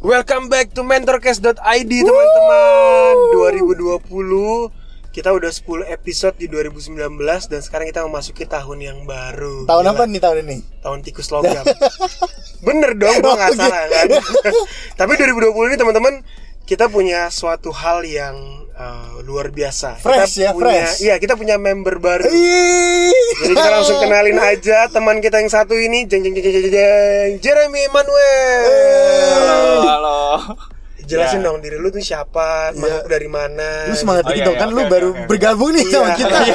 Welcome back to mentorcast.id teman-teman. 2020 Kita udah 10 episode di 2019 Dan sekarang kita memasuki tahun yang baru. Tahun Gila, apa nih tahun ini? Tahun tikus logam. Bener dong, gua gak salah kan? Tapi 2020 ini teman-teman Kita punya suatu hal yang uh, luar biasa Fresh kita ya, punya, fresh. Iya, kita punya member baru Ih. Jadi kita langsung kenalin aja teman kita yang satu ini jeng jeng jeng jeng jeng, jeng Jeremy Emmanuel. Halo, halo. Jelasin Ya. dong diri lu tuh siapa, masuk dari mana. Lu semangat Oh, dikit iya, dong iya, kan oke, lu oke, baru oke. bergabung nih sama Iya. kita.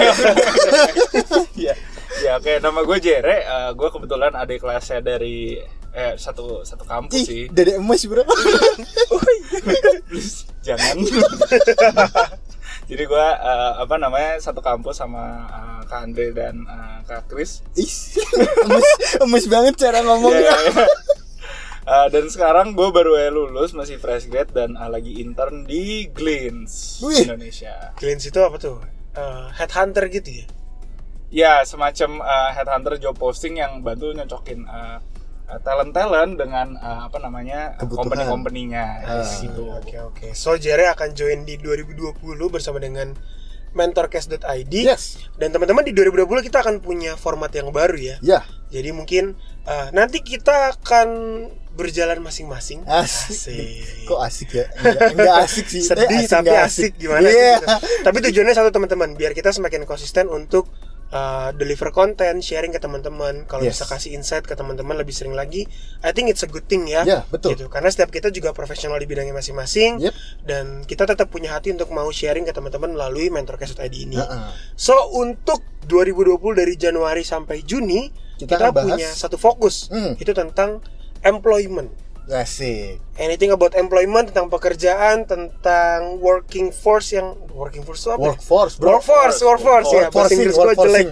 Ya, ya oke. Nama gue Jere. Eh, gue kebetulan adik kelasnya dari eh satu satu kampus Ih, sih. Dede emas bro. Jangan. Jadi gue eh, apa namanya satu kampus sama eh, Kak Andre dan eh, Kak Kris. Ih, emas, emas banget cara ngomongnya. Ya, ya, ya. Eh, dan sekarang gue baru aja lulus masih fresh grade dan eh, lagi intern di Glints Wih. Indonesia. Cleans itu apa tuh? Eh, headhunter gitu ya. Ya semacam uh, headhunter job posting yang bantu nyocokin uh, uh, talent-talent dengan uh, apa namanya company-company-nya Ah, gitu. Oke oke. So Jere akan join di 2020 bersama dengan mentorcast.id. Yes. Dan teman-teman di 2020 kita akan punya format yang baru ya. Ya, Jadi mungkin eh, nanti kita akan berjalan masing-masing. asik. Asik. Kok asik ya? Enggak, enggak asik sih. sedih Eh, tapi enggak asik, gimana Iya. sih gitu. tapi tujuannya satu teman-teman biar kita semakin konsisten untuk uh, deliver konten sharing ke teman-teman kalau Yes. bisa kasih insight ke teman-teman lebih sering lagi I think it's a good thing ya Ya, betul. gitu karena setiap kita juga profesional di bidangnya masing-masing Yep. dan kita tetap punya hati untuk mau sharing ke teman-teman melalui mentorcast ID ini Heeh. so untuk 2020 dari Januari sampai Juni Kita kita, punya satu fokus Hmm. itu tentang employment Asik. anything about employment tentang pekerjaan tentang working force yang working force apa ya? Workforce, bro. workforce workforce ya bahasa Workforcing, Inggris gue jelek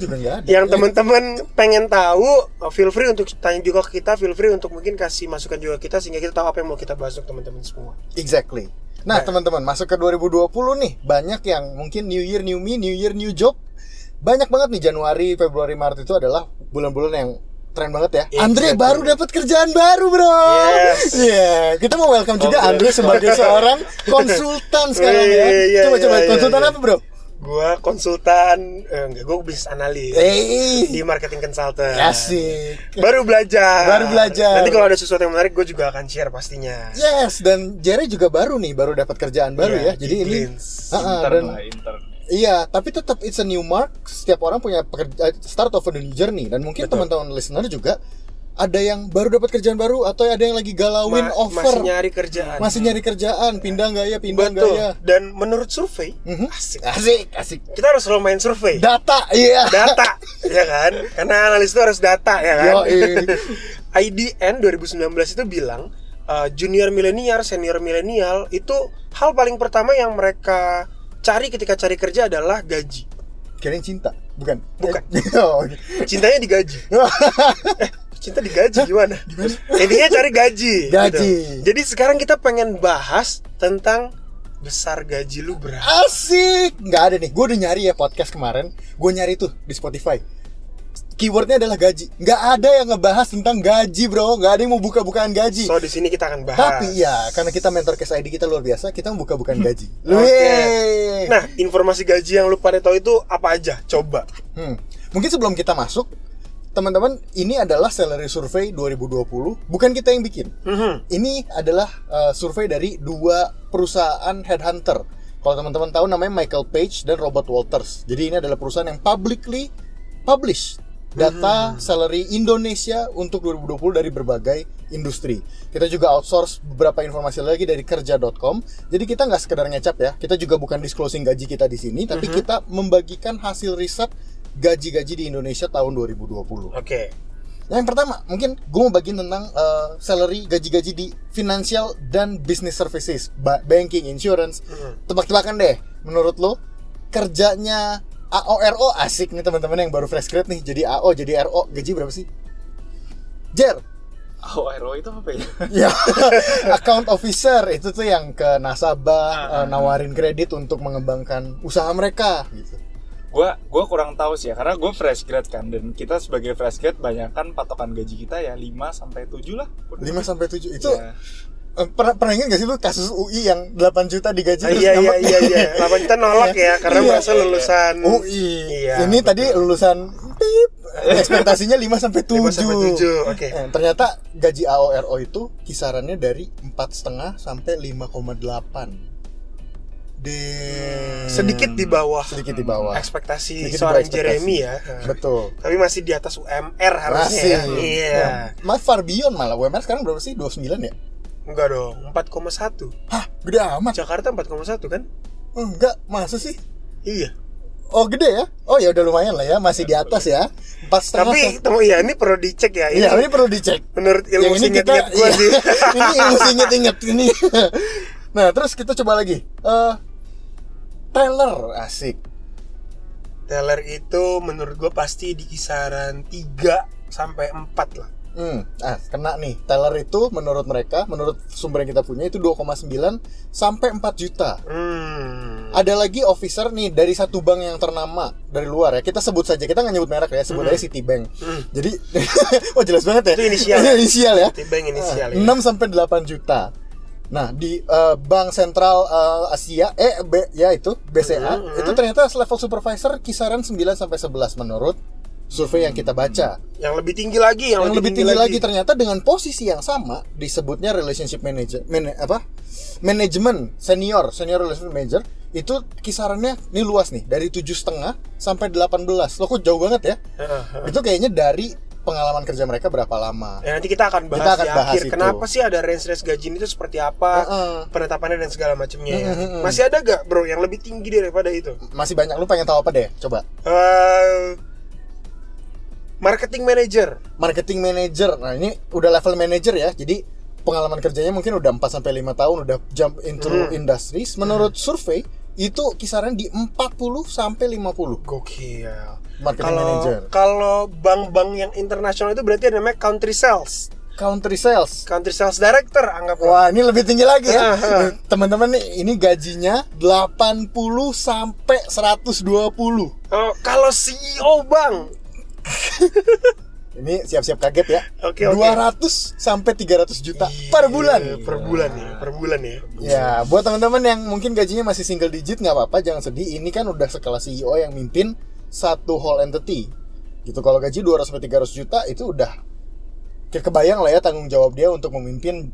juga enggak ada. yang teman-teman pengen tahu uh, feel free untuk tanya juga ke kita feel free untuk mungkin kasih masukan juga kita sehingga kita tahu apa yang mau kita bahas untuk teman-teman semua Exactly. Nah, teman-teman, masuk ke 2020 nih, banyak yang mungkin New Year, New Me, New Year, New Job. Banyak banget nih Januari, Februari, Maret itu adalah bulan-bulan yang keren banget ya. Exactly. Andre baru dapat kerjaan baru, Bro. Yes. Iya, kita mau welcome juga Congrats. Andre sebagai seorang konsultan sekarang ya. Iya, iya, Coba iya, coba iya, konsultan iya. apa, Bro? gua konsultan eh, enggak gua bisnis analis Eh, di marketing consultant asik. baru belajar Baru belajar. nanti kalau ada sesuatu yang menarik gue juga akan share pastinya Yes, dan Jerry juga baru nih, baru dapat kerjaan baru Iya, ya. Jadi di ini intern dan lah, intern. Iya, tapi tetap it's a new mark. Setiap orang punya pekerja, start of a new journey. Dan mungkin teman-teman listener juga ada yang baru dapat kerjaan baru atau ada yang lagi galauin Ma- offer. masih nyari kerjaan. Masih nyari kerjaan. Pindah nggak ya pindah nggak betul. ya? Dan menurut survei Mhm. asik. Asik asik. Kita harus selalu main survei. Data iya. Data ya kan? Karena analis itu harus data ya kan? Yoi. IDN 2019 itu bilang uh, junior milenial senior milenial itu hal paling pertama yang mereka cari ketika cari kerja adalah gaji. Kirain cinta bukan? Bukan. Oh, cintanya digaji. Eh cinta digaji gimana? Intinya cari gaji Gaji. gitu. jadi sekarang kita pengen bahas tentang besar gaji lu berapa. Asik. Nggak ada nih gue udah nyari ya podcast kemarin. Gue nyari tuh di Spotify keywordnya adalah gaji nggak ada yang ngebahas tentang gaji bro nggak ada yang mau buka-bukaan gaji so di sini kita akan bahas Tapi ya, karena kita mentor case ID kita luar biasa, kita membuka bukan gaji. Oke. Wih. Nah, informasi gaji yang lu pada tahu itu apa aja? Coba. Hmm. Mungkin sebelum kita masuk, teman-teman, ini adalah salary survey 2020, bukan kita yang bikin. Mhm. Ini adalah uh, survei dari dua perusahaan headhunter. Kalau teman-teman tahu namanya Michael Page dan Robert Walters. Jadi ini adalah perusahaan yang publicly publish data salary Indonesia untuk 2020 dari berbagai industri. Kita juga outsource beberapa informasi lagi dari kerja.com. Jadi kita nggak sekedar ngecap ya, kita juga bukan disclosing gaji kita di sini, tapi kita membagikan hasil riset gaji-gaji di Indonesia tahun 2020. Oke. Yang pertama, mungkin gue mau bagiin tentang uh, salary gaji-gaji di financial dan business services, ba- banking, insurance. Mhm. Tebak-tebakan deh, menurut lo kerjanya AORO asik nih teman-teman yang baru fresh grade nih jadi AO jadi RO gaji berapa sih? Jer, Oh, RO itu apa ya? ya account officer itu tuh yang ke nasabah Ah, uh, nawarin kredit untuk mengembangkan usaha mereka gitu. gua gua kurang tahu sih ya karena gue fresh grad kan dan kita sebagai fresh grad banyak kan patokan gaji kita ya 5 sampai 7 lah 5 sampai 7 itu Iya. Eh, pernah pernah ingat gak sih lu kasus UI yang 8 juta digaji Ah, iya iya iya iya. Lapan kita nolak ya karena Iya. merasa lulusan UI. Iya, Ini tadi lulusan pip ekspektasinya 5 sampai 7. 5 sampai 7. Oke. Eh, ternyata gaji AORO itu kisarannya dari empat setengah sampai 5,8. De Sedikit di bawah sedikit di bawah. ekspektasi Sedikit di seorang ekspektasi. Jeremy ya. Betul. Tapi masih di atas UMR harusnya Masih. ya. Iya. Mas Farbion malah UMR sekarang berapa sih? 29 ya? Enggak dong, 4,1. Hah, gede amat. Jakarta 4,1 kan? Enggak, masa sih? Iya. Oh gede ya? Oh ya udah lumayan lah ya, masih di atas ya. Empat setengah. Tapi temu ya ini perlu dicek ya. Ini Iya, ini perlu dicek. menurut ilmu Yang ini kita, gua iya. sih. ini ilmu inget-inget ini. nah, terus kita coba lagi. Eh Taylor asik. Teller itu menurut gue pasti di kisaran 3 sampai 4 lah. Hmm, ah kena nih. Taylor itu menurut mereka, menurut sumber yang kita punya itu 2,9 sampai 4 juta. Hmm. Ada lagi officer nih dari satu bank yang ternama dari luar ya. Kita sebut saja, kita nggak nyebut merek ya, sebut Hmm. aja Citibank. Hmm. Jadi oh jelas banget ya. Itu inisial ya? inisial ya. Citibank inisial ya. 6 sampai 8 juta. Nah, di eh, Bank Sentral eh, Asia eh B, ya itu BCA Hmm, itu hmm. ternyata level supervisor kisaran 9 sampai 11 menurut survei yang kita baca. Yang lebih tinggi lagi, yang, Yang lebih tinggi lagi ternyata dengan posisi yang sama disebutnya relationship manager mana- apa? manajemen senior, senior relationship manager itu kisarannya ini luas nih dari tujuh setengah sampai 18 Loh kok jauh banget ya? Itu kayaknya dari pengalaman kerja mereka berapa lama. Ya, nanti kita akan bahas Kita akan di bahas akhir. itu. Kenapa sih ada range-range gaji itu seperti apa? Heeh. Penetapannya dan segala macamnya ya. Hmm, hmm, hmm. Masih ada gak bro yang lebih tinggi daripada itu? Masih banyak lu pengen tahu apa deh? Coba. Eh, marketing manager. marketing manager. Nah, ini udah level manager ya. Jadi pengalaman kerjanya mungkin udah 4 sampai 5 tahun udah jump into Hmm. industries. Menurut survei itu kisaran di 40 sampai 50 Gokil. marketing Kalau manager. kalau bank-bank yang internasional itu berarti ada namanya country sales. Country sales. Country sales director anggap Wah, ini lebih tinggi lagi ya. Teman-teman nih, ini gajinya 80 sampai 120. Oh, kalau CEO bank. Ini siap-siap kaget ya. Oke, oke. 200 sampai 300 juta per bulan. Per bulan ya, per bulan ya. Ya, buat teman-teman yang mungkin gajinya masih single digit nggak apa-apa, jangan sedih. Ini kan udah skala CEO yang mimpin satu whole entity. Gitu. Kalau gaji 200 sampai 300 juta itu udah kayak kebayang lah ya tanggung jawab dia untuk memimpin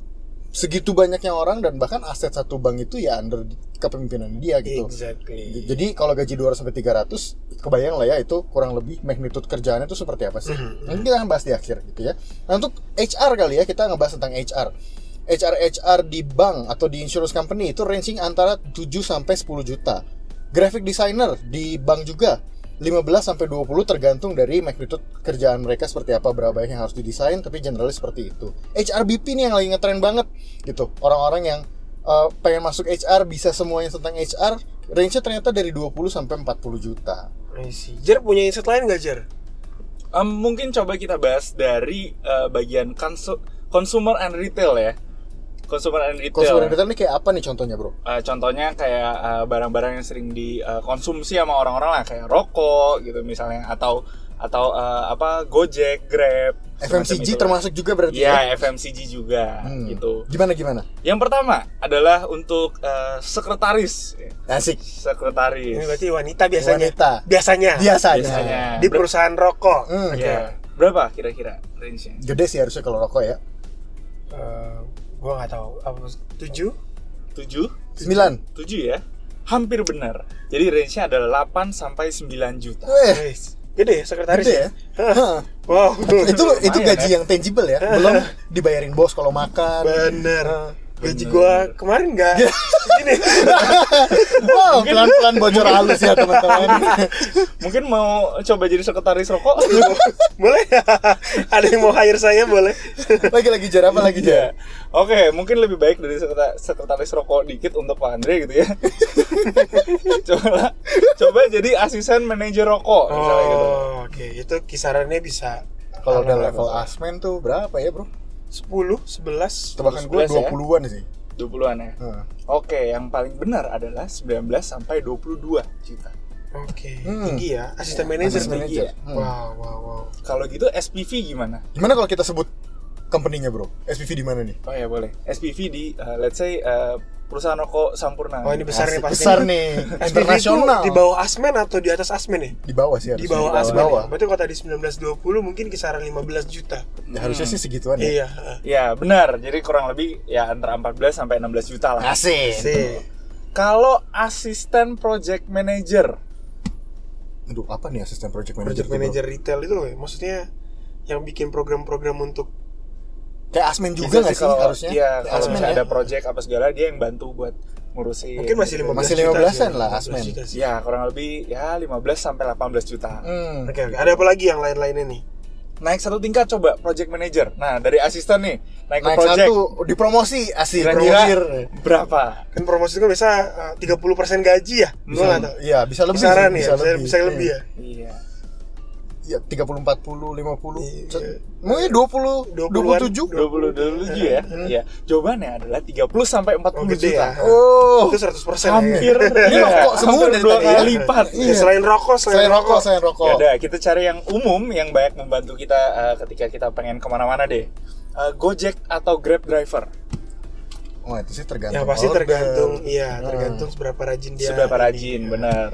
segitu banyaknya orang dan bahkan aset satu bank itu ya under kepemimpinan dia gitu. Exactly. Jadi kalau gaji 200 sampai 300 kebayang lah ya itu kurang lebih magnitude kerjaannya itu seperti apa sih. Mhm. Nanti kita akan bahas di akhir gitu ya. Nah, untuk HR kali ya kita ngebahas tentang HR. HR HR di bank atau di insurance company itu ranging antara 7 sampai 10 juta. Graphic designer di bank juga 15 sampai 20 tergantung dari magnitude kerjaan mereka seperti apa berapa banyak yang harus didesain tapi generalis seperti itu. HRBP nih yang lagi ngetren banget gitu. Orang-orang yang uh, pengen masuk HR bisa semuanya tentang HR range-nya ternyata dari 20 sampai 40 juta. Jer punya insight lain gak Jer? Em, mungkin coba kita bahas dari eh, bagian konsu- consumer and retail ya. Consumer and retail. Consumer retail ini kayak apa nih contohnya, Bro? Eh, contohnya kayak eh, barang-barang yang sering dikonsumsi sama orang-orang lah kayak rokok gitu misalnya atau atau eh, apa Gojek, Grab, FMCG itu. termasuk juga berarti Iya, FMCG juga Hmm. gitu. Gimana gimana? Yang pertama adalah untuk eh, sekretaris. Asik. Sekretaris. Ini berarti wanita biasanya. Wanita. Biasanya. Biasanya. Biasanya. Di perusahaan rokok. Hmm, Iya. Berapa kira-kira range-nya? Gede sih harusnya kalau rokok ya. Eh, gua nggak tahu. Apa tujuh? 7? 9. 7 ya? Hampir benar. Jadi range-nya adalah 8 sampai 9 juta. Eh, Guys. Gede ya sekretaris gede ya? ya. Wow. itu itu gaji yang tangible ya. Belum dibayarin bos kalau makan. Bener. Gaji gua kemarin nggak gini. Wow, pelan-pelan bocor halus ya teman-teman. Mungkin mau coba jadi sekretaris rokok? boleh? Ada yang mau hire saya boleh? Lagi-lagi jar apa lagi jar? Iya. Oke, mungkin lebih baik dari sekreta- sekretaris rokok dikit untuk Pak Andre gitu ya. coba coba jadi asisten manajer rokok misalnya gitu. Oh, oke. Itu kisarannya bisa Kalau udah level asmen tuh berapa ya, Bro? 10, 11. Tebakan gue 11 ya? 20-an sih. 20-an ya. Heeh. Oke, yang paling benar adalah 19 sampai 22 juta. Oke, Hmm. tinggi ya. Asisten manajer Asisten tinggi ya. Hmm. Wow, wow, wow. Kalau gitu SPV gimana? Gimana kalau kita sebut company-nya, Bro? SPV di mana nih? Oh ya boleh. SPV di uh, let's say uh, perusahaan rokok Sampurna. Oh, ini besar nih Asik, pasti. besar nih. SPV Internasional. itu di bawah Asmen atau di atas Asmen ya? Di bawah sih Di bawah Di Asmen. bawah. Ya? Berarti kalau tadi 1920 mungkin kisaran 15 juta. Ya, harusnya sih segituan ya. Iya. Ya benar. Jadi kurang lebih ya antara 14 sampai 16 juta lah. Asik. Sih. Kalau asisten project manager, Aduh, apa nih asisten project manager? Project bro? manager retail itu loh ya. Maksudnya yang bikin program-program untuk Kayak Asmen juga bisa nggak sih kalau- harusnya? Iya, Kayak kalau Asmen misalnya ya. ada project apa segala dia yang bantu buat ngurusin. mungkin masih 15 Masih juta 15-an sih, lah, 15 Asmen. juta sih. Ya kurang lebih ya 15 sampai 18 juta. Hmm. Oke, oke. Ada apa lagi yang lain-lainnya nih? Naik satu tingkat coba project manager. Nah dari asisten nih naik ke Naik project. satu dipromosi asik Kira-kira berapa? Kan promosi itu kan bisa uh, 30% gaji ya? Gua Bisa, iya, bisa lebih. Kisaran sih, ya, bisa, bisa lebih ya. Iya. Iya, 30 40 50. Iya. Mungkin 20 20-an, 27. 20 dulu ya. Iya. Jawabannya adalah 30 sampai 40 Oh, gede juta. ya. Oh. Itu 100% Hampir Ini iya, rokok semua hampir dari dua tadi kali ya. lipat. Ya, selain rokok, selain, Saya rokok, saya rokok. Ya udah, kita cari yang umum yang banyak membantu kita uh, ketika kita pengen ke mana-mana deh. Uh, Gojek atau Grab driver. Oh, itu sih tergantung. Ya pasti order. tergantung, iya Hmm. tergantung seberapa rajin dia. Seberapa ini. rajin, benar.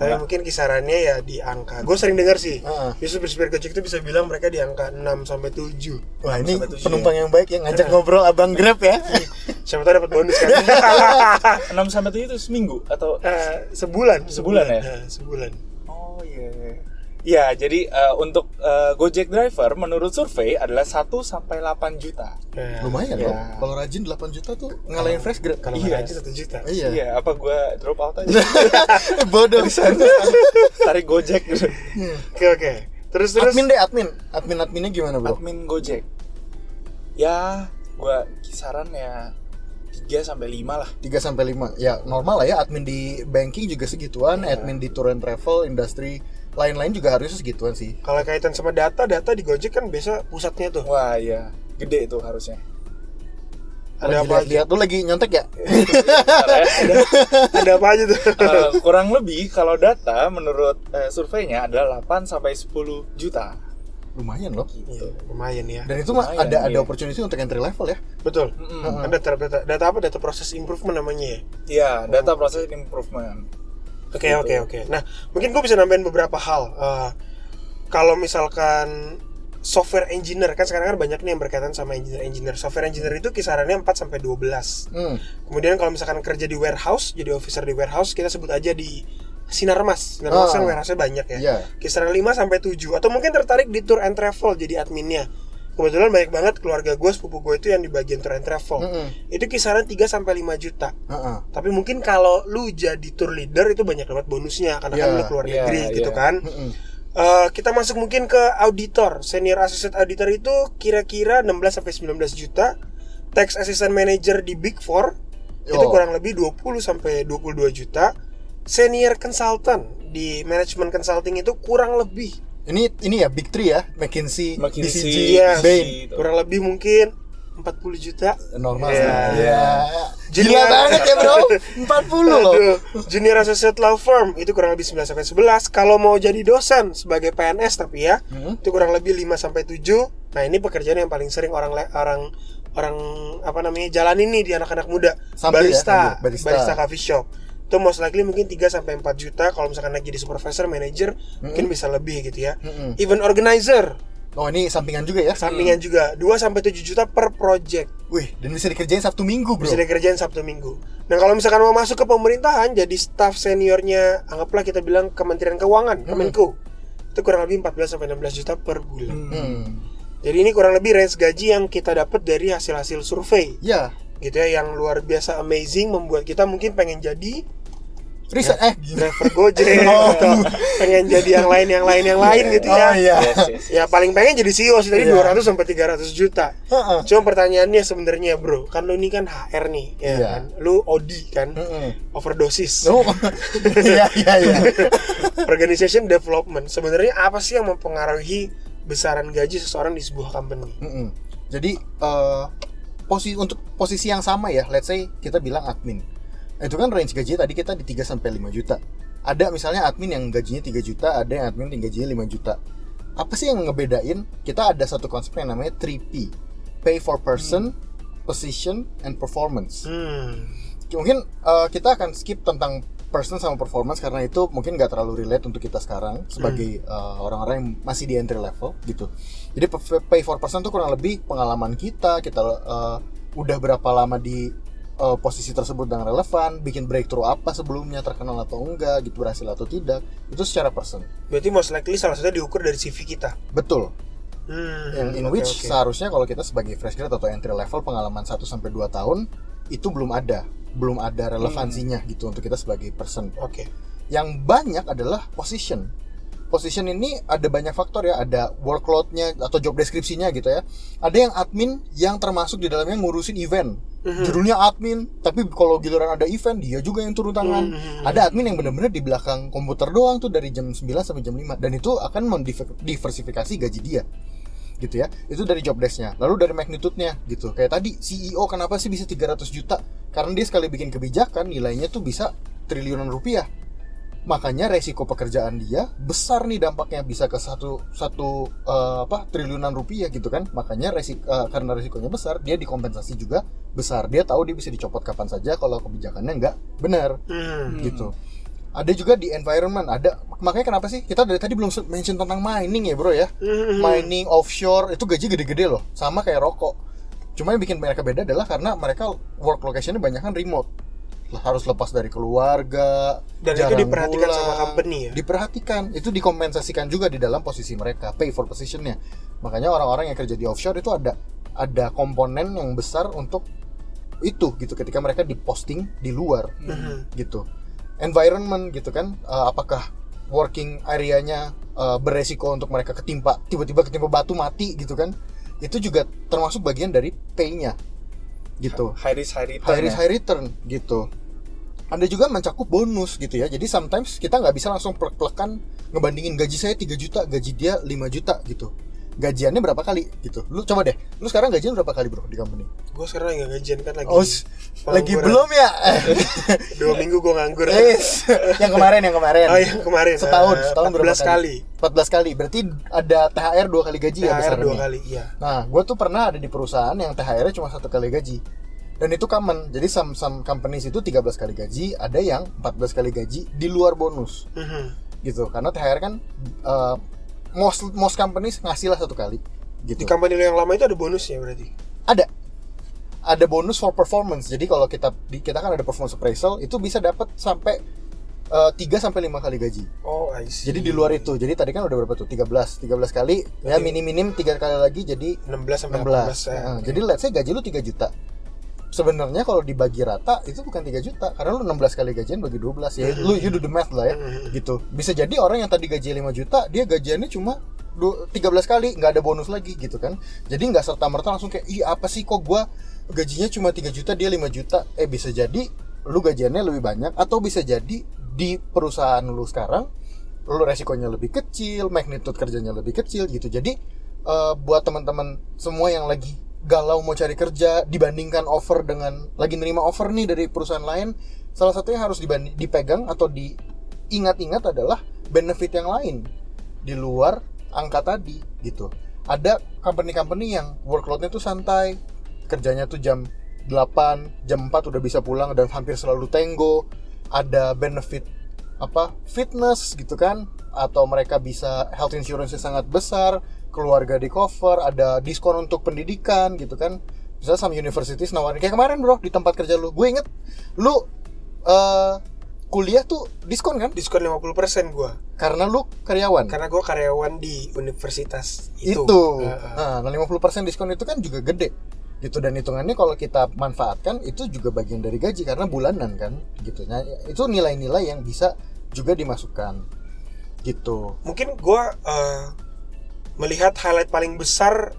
Tapi Nah, mungkin kisarannya ya di angka. Gue sering dengar sih. Heeh. Biasanya supir Gojek itu bisa bilang mereka di angka 6 sampai 7. Wah, ini Sampai tujuh penumpang yang baik yang ngajak ngobrol Abang Grab ya. Siapa tahu dapat bonus kan? 6 sampai 7 itu seminggu atau Eh, sebulan, Sebulan ya? Eh, sebulan. Oh. Ya, jadi uh, untuk uh, Gojek driver menurut survei adalah 1 sampai 8 juta. Eh, Lumayan Ya. loh. Kalau rajin 8 juta tuh ngalahin fresh Grab. Kalau Iya. rajin 1 juta. Iya. Iya, apa gua drop out aja. Bodoh di sana. Tarik Gojek gitu. Oke oke. Terus terus. Admin deh, admin. Admin adminnya gimana, Bro? Admin Gojek. Ya, gua kisaran ya 3 sampai 5 lah. 3 sampai 5. Ya, normal lah ya admin di banking juga segituan, admin di tour and travel, industri lain-lain juga harusnya segituan sih. Kalau kaitan sama data, data di Gojek kan biasa pusatnya tuh. Wah, iya. Gede itu harusnya. Ada Lagi apa aja? lihat-lihat lu lagi nyontek ya? Ada apa aja tuh? Eh, kurang lebih kalau data menurut eh, surveinya adalah 8 sampai 10 juta. Lumayan loh. Iya, lumayan ya. Dan itu mah Lumayan, ada ada iya. opportunity untuk entry level ya. Betul. Mm-mm. Kan data, data data apa? Data proses improvement namanya ya. Iya, data process improvement. Oke Gitu. oke oke. Nah mungkin gue bisa nambahin beberapa hal. Eh, kalau misalkan software engineer kan sekarang kan banyak nih yang berkaitan sama engineer engineer. Software engineer itu kisarannya 4 sampai 12. Hmm. Kemudian kalau misalkan kerja di warehouse, jadi officer di warehouse, kita sebut aja di Sinarmas. Sinarmas Ah. kan warehouse-nya banyak ya. Iya. Kisaran 5 sampai 7 atau mungkin tertarik di tour and travel jadi adminnya. Kebetulan banyak banget keluarga gue, sepupu gue itu yang di bagian tour and travel. Mm-mm. Itu kisaran 3 sampai 5 juta. Heeh. Tapi mungkin kalau lu jadi tour leader itu banyak banget bonusnya karena kan Iya, lu keluar iya, negeri iya. gitu kan. Mm-mm. Eh, kita masuk mungkin ke auditor. Senior associate auditor itu kira-kira 16 sampai 19 juta. Tax assistant manager di Big Four itu Oh. kurang lebih 20 sampai 22 juta. Senior consultant di management consulting itu kurang lebih Ini ini ya Big Three ya, McKinsey, McKinsey, BCG, Iya. Bain. Gitu. kurang lebih mungkin 40 juta. Normal Iya. sih. Gila Junior- banget ya, Bro. 40 loh. Aduh, junior associate law firm itu kurang lebih 9 sampai 11. Kalau mau jadi dosen sebagai PNS tapi ya, Hmm. itu kurang lebih 5 sampai 7. Nah, ini pekerjaan yang paling sering orang orang orang apa namanya jalan ini di anak-anak muda. Sambil ya, barista, sambil. Barista. barista coffee shop. Itu most likely mungkin 3 sampai 4 juta kalau misalkan lagi jadi supervisor, manager mungkin bisa lebih gitu ya. Mm-mm. Event organizer Oh, ini sampingan juga ya. sampingan juga 2 sampai 7 juta per project. Wih, dan bisa dikerjain Sabtu Minggu, Bro. Bisa dikerjain Sabtu Minggu. Nah kalau misalkan mau masuk ke pemerintahan, jadi staff seniornya, anggaplah kita bilang Kementerian Keuangan, Kemenko, itu kurang lebih 14 sampai 16 juta per bulan. Hmm. Jadi ini kurang lebih range gaji yang kita dapat dari hasil-hasil survei, Ya, gitu ya, yang luar biasa amazing, membuat kita mungkin pengen jadi riset eh gila. driver Gojek Oh. atau pengen jadi yang lain, yang lain, yang lain gitu ya. Oh iya. Yes, yes. Ya paling pengen jadi CEO sih tadi Iya. 200 sampai 300 juta. Heeh. Cuma pertanyaannya sebenarnya bro, kan lu ini kan HR nih, ya Iya. kan? Lu OD kan, Heeh. overdosis. Oh. Iya, iya, iya. Organization development sebenarnya apa sih yang mempengaruhi besaran gaji seseorang di sebuah company? Mm-mm. Jadi eh posisi untuk posisi yang sama ya, let's say kita bilang admin. Itu kan range gaji tadi kita di 3 sampai 5 juta. ada misalnya admin yang gajinya 3 juta ada yang admin yang gajinya 5 juta apa sih yang ngebedain kita ada satu konsep yang namanya 3P pay for person position and performance Hmm. mungkin uh, kita akan skip tentang person sama performance karena itu mungkin nggak terlalu relate untuk kita sekarang sebagai uh, orang-orang yang masih di entry level gitu. Jadi pay for person tuh kurang lebih pengalaman kita, kita uh, udah berapa lama di uh, posisi tersebut dan relevan, bikin breakthrough apa sebelumnya terkenal atau enggak, gitu berhasil atau tidak, itu secara person. Berarti most likely salah satunya diukur dari CV kita. Betul. Hmm. Yang in oke, which oke. seharusnya kalau kita sebagai fresh grad atau entry level pengalaman 1 sampai 2 tahun itu belum ada, belum ada relevansinya gitu untuk kita sebagai person. Oke. Yang banyak adalah position. Position ini ada banyak faktor ya, ada workloadnya atau job deskripsinya gitu ya. Ada yang admin yang termasuk di dalamnya ngurusin event. Mhm. Judulnya admin, tapi kalau giliran ada event dia juga yang turun tangan. Mhm. Ada admin yang benar-benar di belakang komputer doang tuh dari jam 9 sampai jam 5 dan itu akan mendiversifikasi gaji dia gitu ya itu dari job desk-nya lalu dari magnitude-nya gitu kayak tadi CEO kenapa sih bisa 300 juta karena dia sekali bikin kebijakan nilainya tuh bisa triliunan rupiah makanya resiko pekerjaan dia besar nih dampaknya bisa ke satu satu eh, apa triliunan rupiah gitu kan. Makanya resik eh, karena resikonya besar dia dikompensasi juga besar. Dia tahu dia bisa dicopot kapan saja kalau kebijakannya nggak benar. Hmm. gitu. Ada juga di environment ada makanya kenapa sih? Kita dari tadi belum mention tentang mining ya bro ya. Hmm. mining offshore itu gaji gede-gede loh sama kayak rokok. Cuma yang bikin mereka beda adalah karena mereka work locationnya banyak kan remote harus lepas dari keluarga Dan itu diperhatikan pulang. sama company ya? diperhatikan itu dikompensasikan juga di dalam posisi mereka pay for positionnya makanya orang-orang yang kerja di offshore itu ada ada komponen yang besar untuk itu gitu ketika mereka diposting di luar Mhm. gitu environment gitu kan eh, apakah working areanya eh, beresiko untuk mereka ketimpa tiba-tiba ketimpa batu mati gitu kan itu juga termasuk bagian dari pay-nya gitu high risk high return high risk ya. high return gitu ada juga mencakup bonus gitu ya jadi sometimes kita nggak bisa langsung plek-plekan ngebandingin gaji saya 3 juta gaji dia 5 juta gitu gajiannya berapa kali gitu lu coba deh lu sekarang gajian berapa kali bro di company Gue sekarang nggak gajian kan lagi. oh lagi belum ya Dua minggu gue nganggur. Yes. yang kemarin yang kemarin Oh yang kemarin. setahun eh, setahun berapa 14 kali. 14 kali berarti ada THR dua kali gaji ya THR besarnya dua kali, iya. Nah, gue tuh pernah ada di perusahaan yang THR-nya cuma satu kali gaji. Dan itu common. Jadi some, some companies itu 13 kali gaji, ada yang 14 kali gaji di luar bonus. Mhm. Gitu. Karena THR kan uh, most most companies ngasih lah satu kali. Gitu. Di company yang lama itu ada bonusnya berarti. Ada ada bonus for performance. Jadi kalau kita kita kan ada performance appraisal itu bisa dapat sampai uh, 3 sampai 5 kali gaji. Oh, I see. Jadi di luar itu. Jadi tadi kan udah berapa tuh? 13. 13 kali ya Berarti- minim-minim 3 kali lagi jadi 16 sampai 16. 18 ya. Nah, Jadi let's say gaji lu 3 juta. Sebenarnya kalau dibagi rata itu bukan 3 juta karena lu 16 kali gajian bagi 12 ya. Lu you do the math lah ya. Mhm. Gitu. Bisa jadi orang yang tadi gaji 5 juta, dia gajiannya cuma du- 13 kali, nggak ada bonus lagi gitu kan. Jadi nggak serta merta langsung kayak, "Ih, apa sih kok gua gajinya cuma 3 juta, dia 5 juta." Eh bisa jadi lu gajiannya lebih banyak atau bisa jadi di perusahaan lu sekarang lu resikonya lebih kecil, magnitude kerjanya lebih kecil gitu. Jadi eh, buat teman-teman semua yang lagi galau mau cari kerja dibandingkan offer dengan lagi nerima offer nih dari perusahaan lain, salah satu yang harus dipegang atau diingat-ingat adalah benefit yang lain di luar angka tadi gitu. Ada company-company yang workloadnya tuh santai, kerjanya tuh jam 8, jam 4 udah bisa pulang dan hampir selalu tenggo. Ada benefit apa fitness gitu kan atau mereka bisa health insurance sangat besar keluarga di cover ada diskon untuk pendidikan gitu kan. Bisa sama universities nawarin kayak kemarin bro di tempat kerja lu. Gue inget lu eh, kuliah tuh diskon kan? Diskon 50% gua. Karena lu karyawan? Karena gua karyawan di universitas itu. itu, Heeh. Nah, 50% diskon itu kan juga gede gitu. Dan hitungannya kalau kita manfaatkan itu juga bagian dari gaji karena bulanan kan gitu. Nah itu nilai-nilai yang bisa juga dimasukkan gitu. Mungkin gua eh, melihat highlight paling besar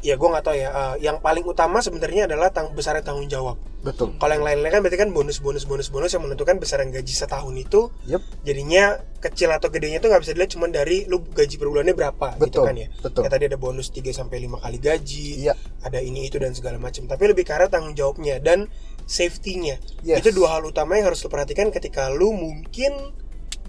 ya gua nggak tahu ya eh, yang paling utama sebenarnya adalah tang besarnya tanggung jawab. Betul. Kalau yang lain-lain kan berarti kan bonus bonus bonus bonus yang menentukan besaran gaji setahun itu yep. jadinya kecil atau gedenya itu nggak bisa dilihat cuma dari lu gaji per bulannya berapa gitu Betul, kan ya. betul. Kayak tadi ada bonus 3 sampai 5 kali gaji Iya. ada ini itu dan segala macam tapi lebih ke arah tanggung jawabnya dan safety-nya. Yes. itu dua hal utama yang harus lu perhatikan ketika lu mungkin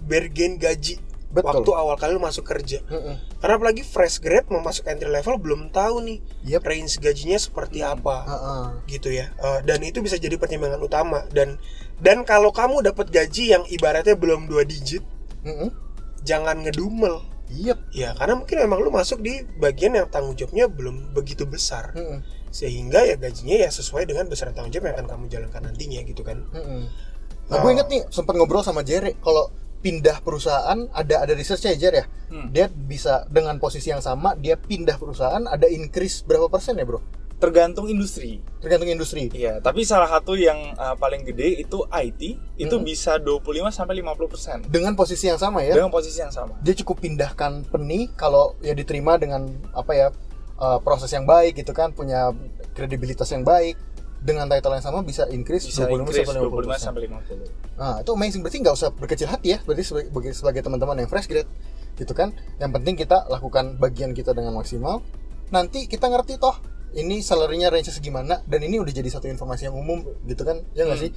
bergen gaji Betul. waktu awal kali lu masuk kerja. Mm-mm. Karena apalagi fresh grade mau masuk entry level belum tahu nih Yep. range gajinya seperti apa Heeh. gitu ya. Eh, dan itu bisa jadi pertimbangan utama dan dan kalau kamu dapat gaji yang ibaratnya belum dua digit, Mm-mm. jangan ngedumel. Yep. Ya, karena mungkin memang lu masuk di bagian yang tanggung jawabnya belum begitu besar. Mm-mm. Sehingga ya gajinya ya sesuai dengan besaran tanggung jawab yang akan kamu jalankan nantinya gitu kan. Mm-mm. Nah, Oh. gue inget nih sempat ngobrol sama Jere kalau pindah perusahaan ada ada researchnya ya Jer ya. Hmm. Dia bisa dengan posisi yang sama dia pindah perusahaan ada increase berapa persen ya bro? Tergantung industri. Tergantung industri. Iya, tapi salah satu yang uh, paling gede itu IT, itu Hmm. bisa 25 sampai 50% Dengan posisi yang sama ya. dengan posisi yang sama. Dia cukup pindahkan peni kalau ya diterima dengan apa ya uh, proses yang baik gitu kan punya kredibilitas yang baik dengan title yang sama bisa increase Bisa 25 increase sampai 25 50%. sampai 50. Nah, itu amazing. Berarti nggak usah berkecil hati ya. Berarti sebagai, sebagai teman-teman yang fresh grade, gitu kan. Yang penting kita lakukan bagian kita dengan maksimal. Nanti kita ngerti toh, ini salary-nya range segimana, dan ini udah jadi satu informasi yang umum, gitu kan. Ya nggak Hmm. sih?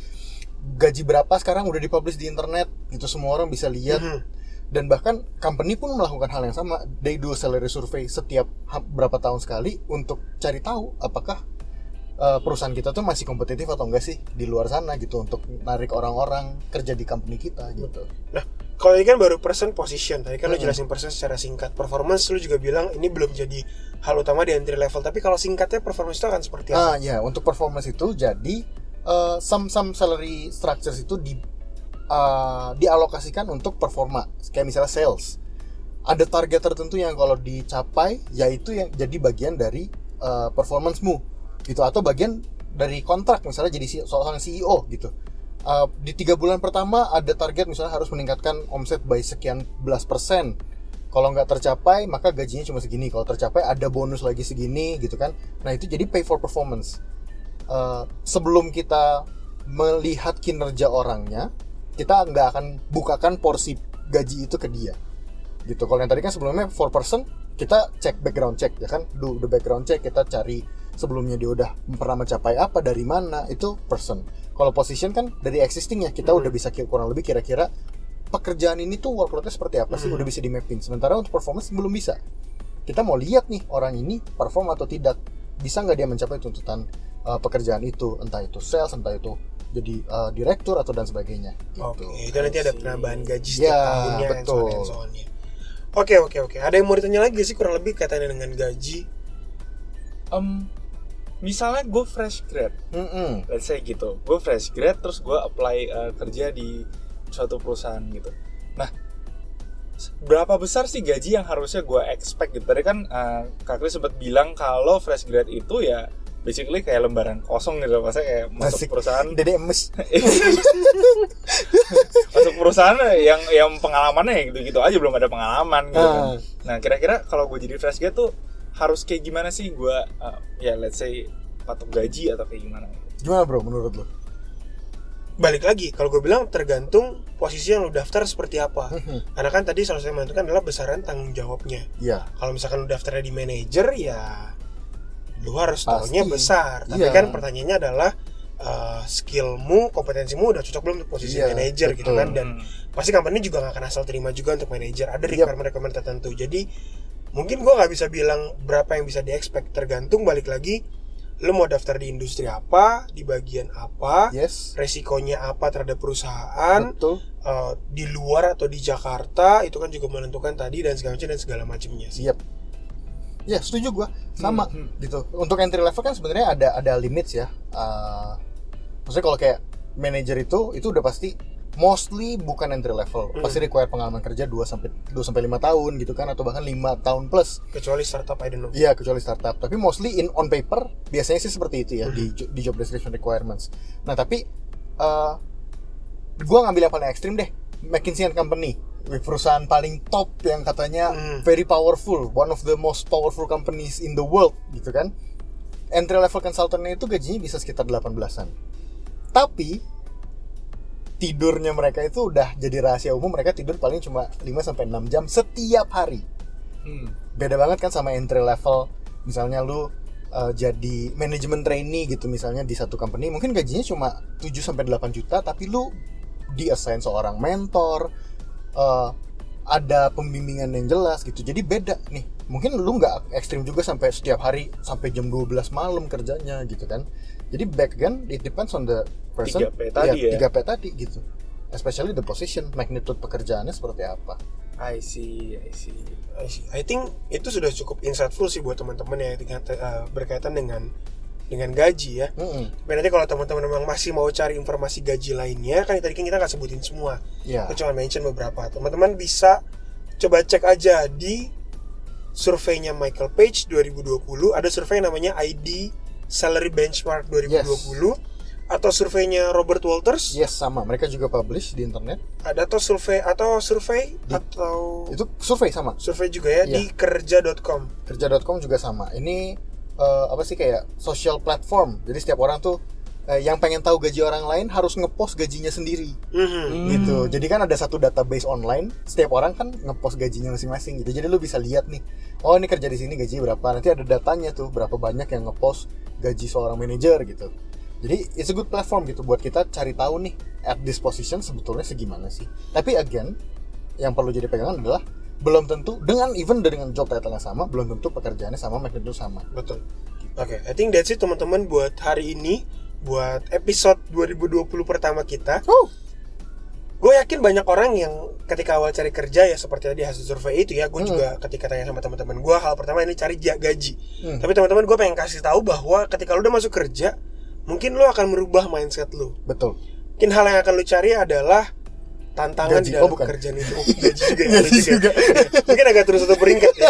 Gaji berapa sekarang udah dipublish di internet, itu semua orang bisa lihat. Mhm. Dan bahkan company pun melakukan hal yang sama. They do salary survey setiap berapa tahun sekali untuk cari tahu apakah uh, perusahaan kita tuh masih kompetitif atau enggak sih di luar sana gitu untuk narik orang-orang kerja di company kita gitu. Nah, kalau ini kan baru person position. Tadi kan lu Mhm. jelasin person secara singkat. Performance lu juga bilang ini belum jadi hal utama di entry level. Tapi kalau singkatnya performance itu akan seperti apa? Ah ya, untuk performance itu jadi uh, some some salary structures itu di uh, dialokasikan untuk performa, kayak misalnya sales. Ada target tertentu yang kalau dicapai, yaitu yang jadi bagian dari uh, performance-mu, gitu. Atau bagian dari kontrak, misalnya jadi seorang CEO, gitu. Uh, di tiga bulan pertama ada target misalnya harus meningkatkan omset by sekian belas persen. Kalau nggak tercapai, maka gajinya cuma segini. Kalau tercapai, ada bonus lagi segini, gitu kan. Nah itu jadi pay for performance. Uh, sebelum kita melihat kinerja orangnya, kita nggak akan bukakan porsi gaji itu ke dia gitu kalau yang tadi kan sebelumnya for person kita cek background check ya kan do the background check kita cari sebelumnya dia udah pernah mencapai apa dari mana itu person kalau position kan dari existing ya kita Hmm. udah bisa kurang lebih kira-kira pekerjaan ini tuh workloadnya seperti apa sih Hmm. udah bisa di mapping sementara untuk performance belum bisa kita mau lihat nih orang ini perform atau tidak bisa nggak dia mencapai tuntutan uh, pekerjaan itu entah itu sales entah itu jadi uh, direktur atau dan sebagainya gitu. Oke, itu nanti ada penambahan gaji Ya, setiap tahunnya so on betul. and so on-nya. Oke, oke, oke. Ada yang mau ditanya lagi sih kurang lebih kaitannya dengan gaji? Em, misalnya gue fresh grad, Mm-mm. let's say gitu. Gue fresh grad terus gue apply uh, kerja di suatu perusahaan gitu. Nah, berapa besar sih gaji yang harusnya gue expect gitu? Tadi kan uh, Kak Kris sempat bilang kalau fresh grad itu ya basically kayak lembaran kosong gitu, maksudnya kayak masuk Asik. perusahaan Dede emes masuk perusahaan yang yang pengalamannya ya gitu-gitu aja belum ada pengalaman gitu kan. Ah. Nah kira-kira kalau gue jadi fresh grad tuh harus kayak gimana sih gue uh, ya let's say patok gaji atau kayak gimana? gimana bro menurut lo Balik lagi, kalau gue bilang tergantung posisi yang lu daftar seperti apa. Karena kan tadi salah satu yang menentukan adalah besaran tanggung jawabnya. Iya Kalau misalkan lu daftarnya di manajer ya lu harus Pasti. tahunya besar. Tapi Iya. kan pertanyaannya adalah uh, skillmu, kompetensimu udah cocok belum untuk posisi Iya, manajer gitu kan dan pasti company juga nggak akan asal terima juga untuk manajer ada Yep. requirement-requirement tertentu jadi mungkin gua nggak bisa bilang berapa yang bisa di expect tergantung balik lagi lu mau daftar di industri apa di bagian apa yes. resikonya apa terhadap perusahaan betul. uh, di luar atau di Jakarta itu kan juga menentukan tadi dan segala macam dan segala macamnya sih. Siap ya setuju gua. Sama Hmm, hmm. gitu. Untuk entry level kan sebenarnya ada ada limits ya. Uh, maksudnya kalau kayak manager itu itu udah pasti mostly bukan entry level Hmm. pasti require pengalaman kerja 2 sampai 2 sampai 5 tahun gitu kan atau bahkan 5 tahun plus kecuali startup I don't know Iya kecuali startup. Tapi mostly in on paper biasanya sih seperti itu ya di jo- di job description requirements. Nah tapi eh gua ngambil yang paling ekstrim deh. McKinsey and Company, perusahaan paling top yang katanya Hmm. very powerful, one of the most powerful companies in the world gitu kan. Entry level consultantnya itu gajinya bisa sekitar 18-an. Tapi tidurnya mereka itu udah jadi rahasia umum mereka tidur paling cuma 5 sampai 6 jam setiap hari. Hmm. beda banget kan sama entry level. Misalnya lu uh, jadi manajemen trainee gitu misalnya di satu company mungkin gajinya cuma 7 sampai 8 juta tapi lu di assign seorang mentor eh, ada pembimbingan yang jelas gitu. Jadi beda nih. Mungkin lu nggak ekstrim juga sampai setiap hari sampai jam 12 malam kerjanya gitu kan jadi back again it depends on the person 3P tadi ya. 3P tadi gitu especially the position magnitude pekerjaannya seperti apa I see, I see. I see. I think itu sudah cukup insightful sih buat teman-teman ya dengan- eh, berkaitan dengan dengan gaji ya. Mm-mm. Tapi nanti kalau teman-teman memang masih mau cari informasi gaji lainnya, kan tadi kan kita nggak sebutin semua. ya Aku cuma mention beberapa. Teman-teman bisa coba cek aja di surveinya Michael Page 2020. Ada survei namanya ID Salary Benchmark 2020 atau surveinya Robert Walters. yes sama mereka juga publish di internet Ada atau survei atau survei Di- atau itu survei sama survei juga ya Iya. di kerja.com. kerja.com juga sama ini eh, apa sih kayak social platform jadi setiap orang tuh eh, yang pengen tahu gaji orang lain harus ngepost gajinya sendiri. Mhm. gitu. Jadi kan ada satu database online setiap orang kan ngepost gajinya masing-masing gitu. Jadi lu bisa lihat nih oh ini kerja di sini gaji berapa. Nanti ada datanya tuh berapa banyak yang ngepost gaji seorang manajer gitu. Jadi it's a good platform gitu buat kita cari tahu nih at this position sebetulnya segimana sih. Tapi again yang perlu jadi pegangan adalah belum tentu dengan even dengan job title yang sama belum tentu pekerjaannya sama magnitude sama. Betul. Oke, I think that's it teman-teman buat hari ini, buat episode 2020 pertama kita. oh Gue yakin banyak orang yang ketika awal cari kerja ya seperti tadi hasil survei itu ya, gue Hmm. juga ketika tanya sama teman-teman gue hal pertama ini cari gaji. Hmm. Tapi teman-teman gue pengen kasih tahu bahwa ketika lu udah masuk kerja, mungkin lu akan merubah mindset lu. betul Mungkin hal yang akan lu cari adalah tantangan Gaji. di dalam Oh, bukan. pekerjaan itu. Oh, gaji juga Gaji juga. Mungkin agak terus satu peringkat ya.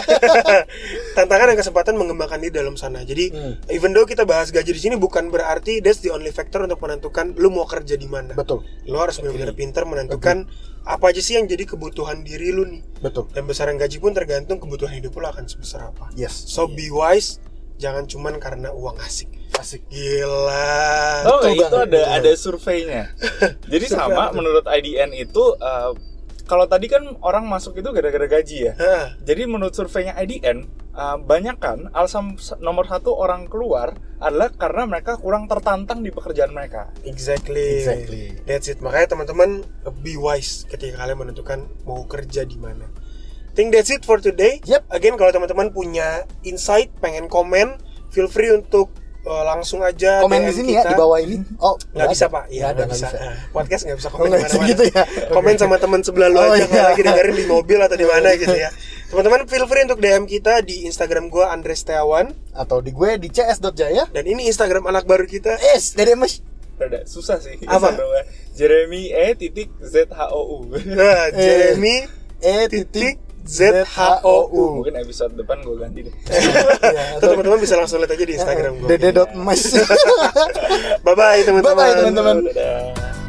tantangan dan kesempatan mengembangkan diri dalam sana. Jadi, Hmm. even though kita bahas gaji di sini bukan berarti that's the only factor untuk menentukan lu mau kerja di mana. betul Lu harus benar-benar pintar menentukan apa aja sih yang jadi kebutuhan diri lu nih. betul Dan besaran gaji pun tergantung kebutuhan hidup lu akan sebesar apa. yes So be wise, jangan cuman karena uang asik. Asik Gila. Tahu nggak itu banget, ada betul ada surveinya. Jadi Survei sama menurut IDN itu eh, kalau tadi kan orang masuk itu gara-gara gaji ya. Hah, Jadi menurut surveinya IDN eh, banyak kan alasan nomor satu orang keluar adalah karena mereka kurang tertantang di pekerjaan mereka. Exactly. Exactly. That's it. Makanya teman-teman be wise ketika kalian menentukan mau kerja di mana. Think that's it for today. Yep. Again kalau teman-teman punya insight, pengen komen, feel free untuk uh, langsung aja komen DM di sini kita. ya di bawah ini oh Nggak bisa pak, iya ada nggak bisa. bisa Ah, Podcast nggak bisa Oh, komen bisa ke mana-mana. gitu ya Komen sama teman sebelah lu Oh, aja iya. lagi dengerin di mobil atau di mana gitu ya. Teman-teman feel free untuk DM kita di Instagram gua Andres Setiawan atau di gue di cs.jaya dan ini Instagram anak baru kita. es dari mas Rada susah sih. Apa? Jeremy E titik Z H O U. Nah, Jeremy e titik titik ZHOU. Mungkin episode depan gue ganti deh. Ya, Atau teman-teman bisa langsung lihat aja di Instagram gua. dede dot mas Bye bye teman-teman. Bye-bye, teman-teman. Dadah.